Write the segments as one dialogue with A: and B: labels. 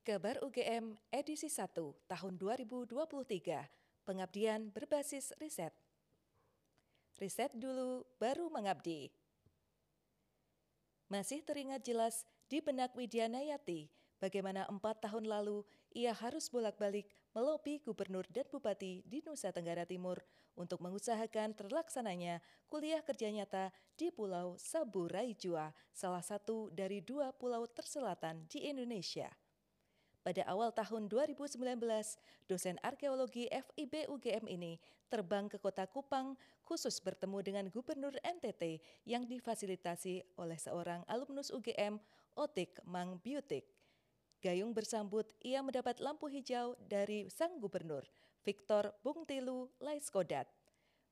A: Kabar UGM edisi 1 tahun 2023. Pengabdian berbasis riset. Riset dulu baru mengabdi. Masih teringat jelas di benak Widya Nayati bagaimana empat tahun lalu ia harus bolak-balik melobi gubernur dan bupati di Nusa Tenggara Timur untuk mengusahakan terlaksananya kuliah kerja nyata di Pulau Saburai Jua, salah satu dari dua pulau terselatan di Indonesia. Pada awal tahun 2019, dosen arkeologi FIB UGM ini terbang ke kota Kupang khusus bertemu dengan Gubernur NTT yang difasilitasi oleh seorang alumnus UGM, Otik Mang Biutik. Gayung bersambut, ia mendapat lampu hijau dari sang gubernur, Victor Bungtilu Laiskodat.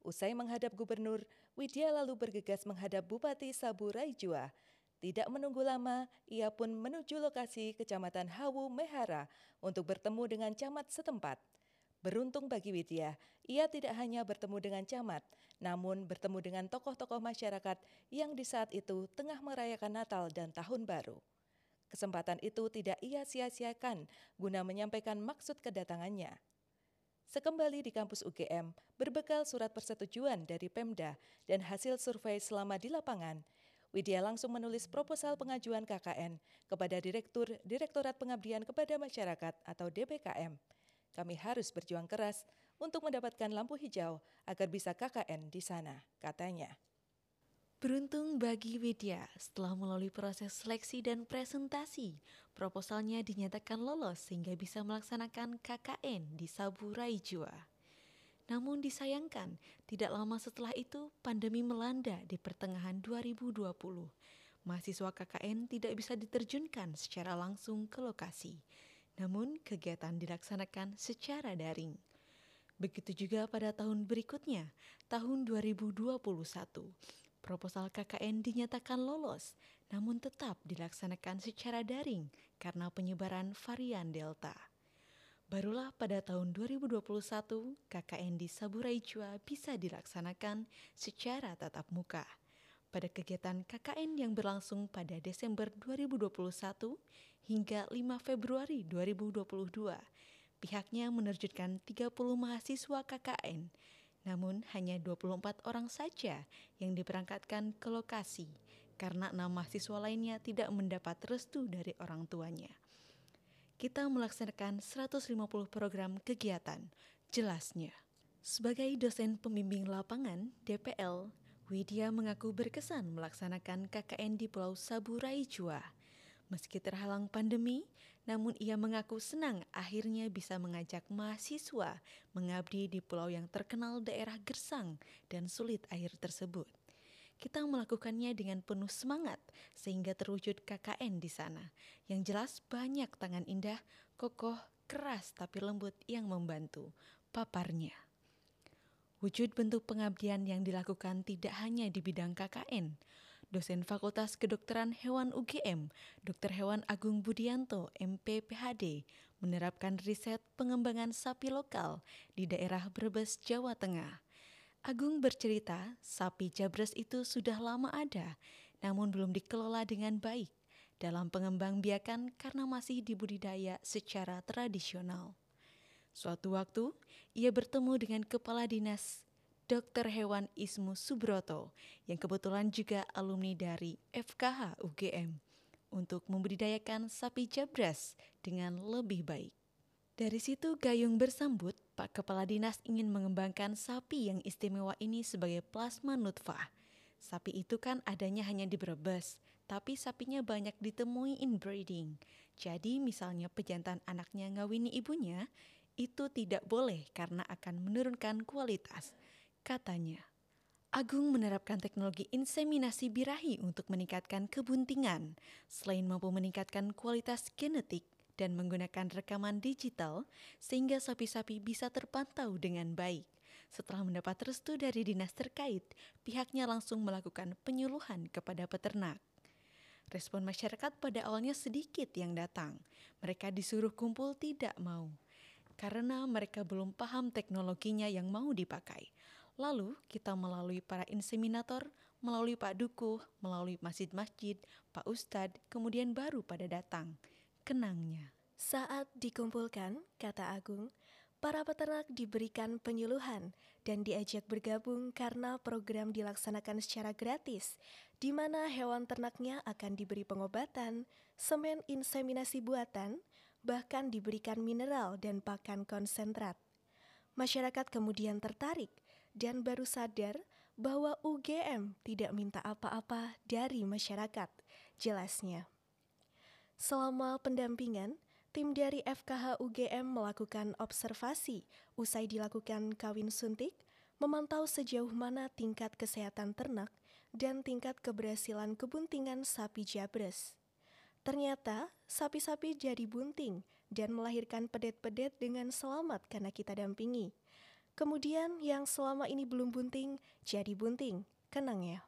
A: Usai menghadap gubernur, Widya lalu bergegas menghadap Bupati Sabu Raijua. Tidak menunggu lama, ia pun menuju lokasi Kecamatan Hawu Mehara untuk bertemu dengan camat setempat. Beruntung bagi Widya, ia tidak hanya bertemu dengan camat, namun bertemu dengan tokoh-tokoh masyarakat yang di saat itu tengah merayakan Natal dan Tahun Baru. Kesempatan itu tidak ia sia-siakan guna menyampaikan maksud kedatangannya. Sekembali di kampus UGM, berbekal surat persetujuan dari Pemda dan hasil survei selama di lapangan, Widya langsung menulis proposal pengajuan KKN kepada Direktur Direktorat Pengabdian kepada Masyarakat atau DPKM. Kami harus berjuang keras untuk mendapatkan lampu hijau agar bisa KKN di sana, katanya.
B: Beruntung bagi Widya, setelah melalui proses seleksi dan presentasi, proposalnya dinyatakan lolos sehingga bisa melaksanakan KKN di Saburai Jua. Namun disayangkan, tidak lama setelah itu pandemi melanda di pertengahan 2020. Mahasiswa KKN tidak bisa diterjunkan secara langsung ke lokasi. Namun kegiatan dilaksanakan secara daring. Begitu juga pada tahun berikutnya, tahun 2021. Proposal KKN dinyatakan lolos, namun tetap dilaksanakan secara daring karena penyebaran varian Delta. Barulah pada tahun 2021, KKN di Saburai Jua bisa dilaksanakan secara tatap muka. Pada kegiatan KKN yang berlangsung pada Desember 2021 hingga 5 Februari 2022, pihaknya menerjunkan 30 mahasiswa KKN, namun hanya 24 orang saja yang diberangkatkan ke lokasi karena enam mahasiswa lainnya tidak mendapat restu dari orang tuanya kita melaksanakan 150 program kegiatan. Jelasnya, sebagai dosen pembimbing lapangan DPL, Widya mengaku berkesan melaksanakan KKN di Pulau Saburai Jua. Meski terhalang pandemi, namun ia mengaku senang akhirnya bisa mengajak mahasiswa mengabdi di pulau yang terkenal daerah gersang dan sulit air tersebut kita melakukannya dengan penuh semangat sehingga terwujud KKN di sana. Yang jelas banyak tangan indah, kokoh, keras tapi lembut yang membantu. Paparnya. Wujud bentuk pengabdian yang dilakukan tidak hanya di bidang KKN. Dosen Fakultas Kedokteran Hewan UGM, Dr. Hewan Agung Budianto, MPPHD, menerapkan riset pengembangan sapi lokal di daerah Brebes, Jawa Tengah. Agung bercerita, sapi jabres itu sudah lama ada, namun belum dikelola dengan baik dalam pengembang biakan karena masih dibudidaya secara tradisional. Suatu waktu, ia bertemu dengan kepala dinas Dr. Hewan Ismu Subroto yang kebetulan juga alumni dari FKH UGM untuk membudidayakan sapi jabres dengan lebih baik. Dari situ Gayung bersambut, Pak Kepala Dinas ingin mengembangkan sapi yang istimewa ini sebagai plasma nutfah. Sapi itu kan adanya hanya di Brebes, tapi sapinya banyak ditemui inbreeding. Jadi misalnya pejantan anaknya ngawini ibunya, itu tidak boleh karena akan menurunkan kualitas, katanya. Agung menerapkan teknologi inseminasi birahi untuk meningkatkan kebuntingan. Selain mampu meningkatkan kualitas genetik, dan menggunakan rekaman digital sehingga sapi-sapi bisa terpantau dengan baik. Setelah mendapat restu dari dinas terkait, pihaknya langsung melakukan penyuluhan kepada peternak. Respon masyarakat pada awalnya sedikit yang datang. Mereka disuruh kumpul tidak mau karena mereka belum paham teknologinya yang mau dipakai. Lalu kita melalui para inseminator, melalui Pak Dukuh, melalui masjid-masjid, Pak Ustadz, kemudian baru pada datang kenangnya.
C: Saat dikumpulkan, kata Agung, para peternak diberikan penyuluhan dan diajak bergabung karena program dilaksanakan secara gratis, di mana hewan ternaknya akan diberi pengobatan, semen inseminasi buatan, bahkan diberikan mineral dan pakan konsentrat. Masyarakat kemudian tertarik dan baru sadar bahwa UGM tidak minta apa-apa dari masyarakat, jelasnya. Selama pendampingan, tim dari FKH UGM melakukan observasi usai dilakukan kawin suntik, memantau sejauh mana tingkat kesehatan ternak dan tingkat keberhasilan kebuntingan sapi jabres. Ternyata sapi-sapi jadi bunting dan melahirkan pedet-pedet dengan selamat karena kita dampingi. Kemudian yang selama ini belum bunting, jadi bunting. Kenang ya.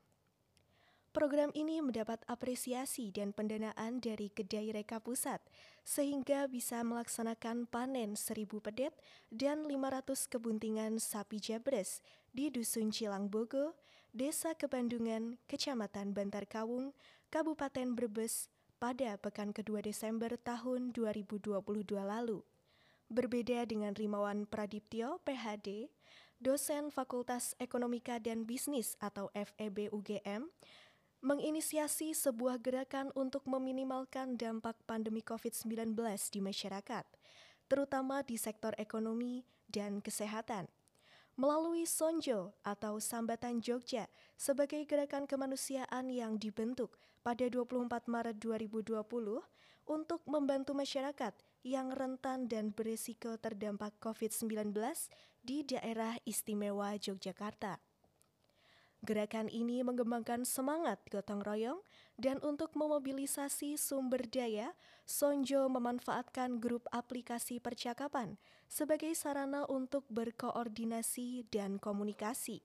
C: Program ini mendapat apresiasi dan pendanaan dari Kedai Reka Pusat, sehingga bisa melaksanakan panen 1000 pedet dan 500 kebuntingan sapi jabres di Dusun Cilangbogo, Desa Kebandungan, Kecamatan Bantar Kawung, Kabupaten Brebes, pada pekan kedua Desember tahun 2022 lalu. Berbeda dengan Rimawan Pradiptyo, PhD, dosen Fakultas Ekonomika dan Bisnis atau FEB UGM, menginisiasi sebuah gerakan untuk meminimalkan dampak pandemi COVID-19 di masyarakat, terutama di sektor ekonomi dan kesehatan. Melalui Sonjo atau Sambatan Jogja sebagai gerakan kemanusiaan yang dibentuk pada 24 Maret 2020 untuk membantu masyarakat yang rentan dan berisiko terdampak COVID-19 di daerah istimewa Yogyakarta. Gerakan ini mengembangkan semangat gotong royong dan untuk memobilisasi sumber daya, Sonjo memanfaatkan grup aplikasi percakapan sebagai sarana untuk berkoordinasi dan komunikasi.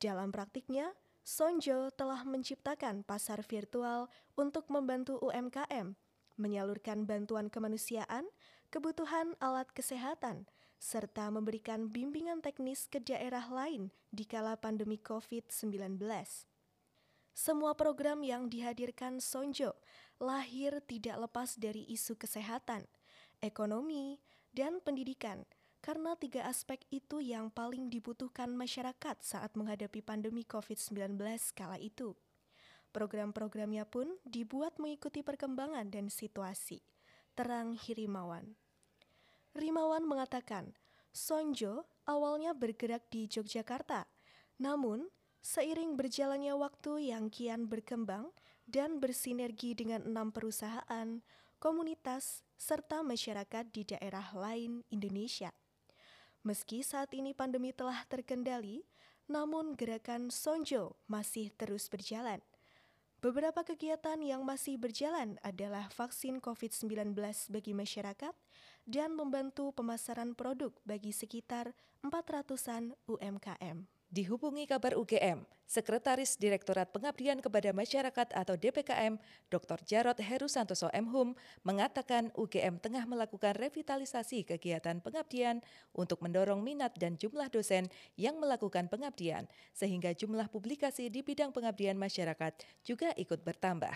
C: Dalam praktiknya, Sonjo telah menciptakan pasar virtual untuk membantu UMKM menyalurkan bantuan kemanusiaan, kebutuhan alat kesehatan, serta memberikan bimbingan teknis ke daerah lain di kala pandemi COVID-19. Semua program yang dihadirkan Sonjo lahir tidak lepas dari isu kesehatan, ekonomi, dan pendidikan karena tiga aspek itu yang paling dibutuhkan masyarakat saat menghadapi pandemi COVID-19 kala itu. Program-programnya pun dibuat mengikuti perkembangan dan situasi. Terang Hirimawan. Rimawan mengatakan, Sonjo awalnya bergerak di Yogyakarta, namun seiring berjalannya waktu yang kian berkembang dan bersinergi dengan enam perusahaan, komunitas, serta masyarakat di daerah lain Indonesia. Meski saat ini pandemi telah terkendali, namun gerakan Sonjo masih terus berjalan. Beberapa kegiatan yang masih berjalan adalah vaksin COVID-19 bagi masyarakat dan membantu pemasaran produk bagi sekitar 400-an UMKM.
A: Dihubungi kabar UGM, Sekretaris Direktorat Pengabdian kepada Masyarakat atau DPKM, Dr. Jarod Heru Santoso MHUM, mengatakan UGM tengah melakukan revitalisasi kegiatan pengabdian untuk mendorong minat dan jumlah dosen yang melakukan pengabdian, sehingga jumlah publikasi di bidang pengabdian masyarakat juga ikut bertambah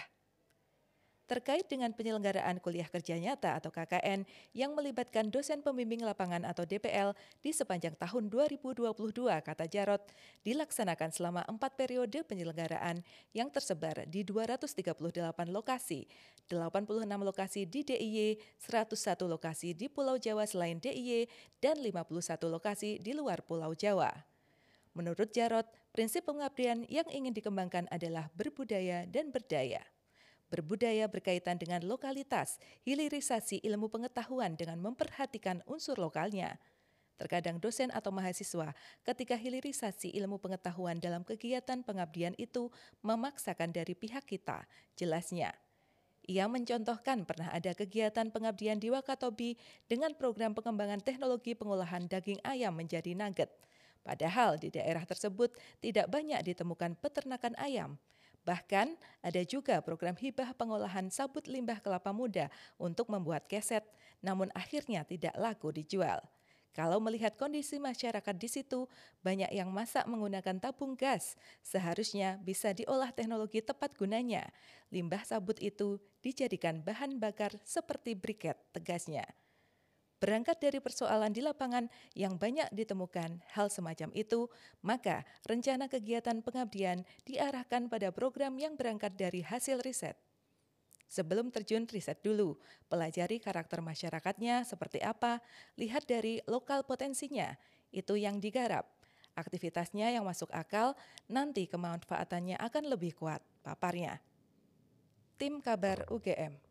A: terkait dengan penyelenggaraan kuliah kerja nyata atau KKN yang melibatkan dosen pembimbing lapangan atau DPL di sepanjang tahun 2022, kata Jarot, dilaksanakan selama empat periode penyelenggaraan yang tersebar di 238 lokasi, 86 lokasi di DIY, 101 lokasi di Pulau Jawa selain DIY, dan 51 lokasi di luar Pulau Jawa. Menurut Jarot, prinsip pengabdian yang ingin dikembangkan adalah berbudaya dan berdaya. Berbudaya berkaitan dengan lokalitas, hilirisasi ilmu pengetahuan dengan memperhatikan unsur lokalnya. Terkadang dosen atau mahasiswa ketika hilirisasi ilmu pengetahuan dalam kegiatan pengabdian itu memaksakan dari pihak kita, jelasnya. Ia mencontohkan pernah ada kegiatan pengabdian di Wakatobi dengan program pengembangan teknologi pengolahan daging ayam menjadi nugget. Padahal di daerah tersebut tidak banyak ditemukan peternakan ayam. Bahkan ada juga program hibah pengolahan sabut limbah kelapa muda untuk membuat keset, namun akhirnya tidak laku dijual. Kalau melihat kondisi masyarakat di situ, banyak yang masak menggunakan tabung gas. Seharusnya bisa diolah teknologi tepat gunanya. Limbah sabut itu dijadikan bahan bakar seperti briket, tegasnya. Berangkat dari persoalan di lapangan yang banyak ditemukan hal semacam itu, maka rencana kegiatan pengabdian diarahkan pada program yang berangkat dari hasil riset. Sebelum terjun riset dulu, pelajari karakter masyarakatnya seperti apa, lihat dari lokal potensinya, itu yang digarap. Aktivitasnya yang masuk akal, nanti kemanfaatannya akan lebih kuat, paparnya. Tim Kabar UGM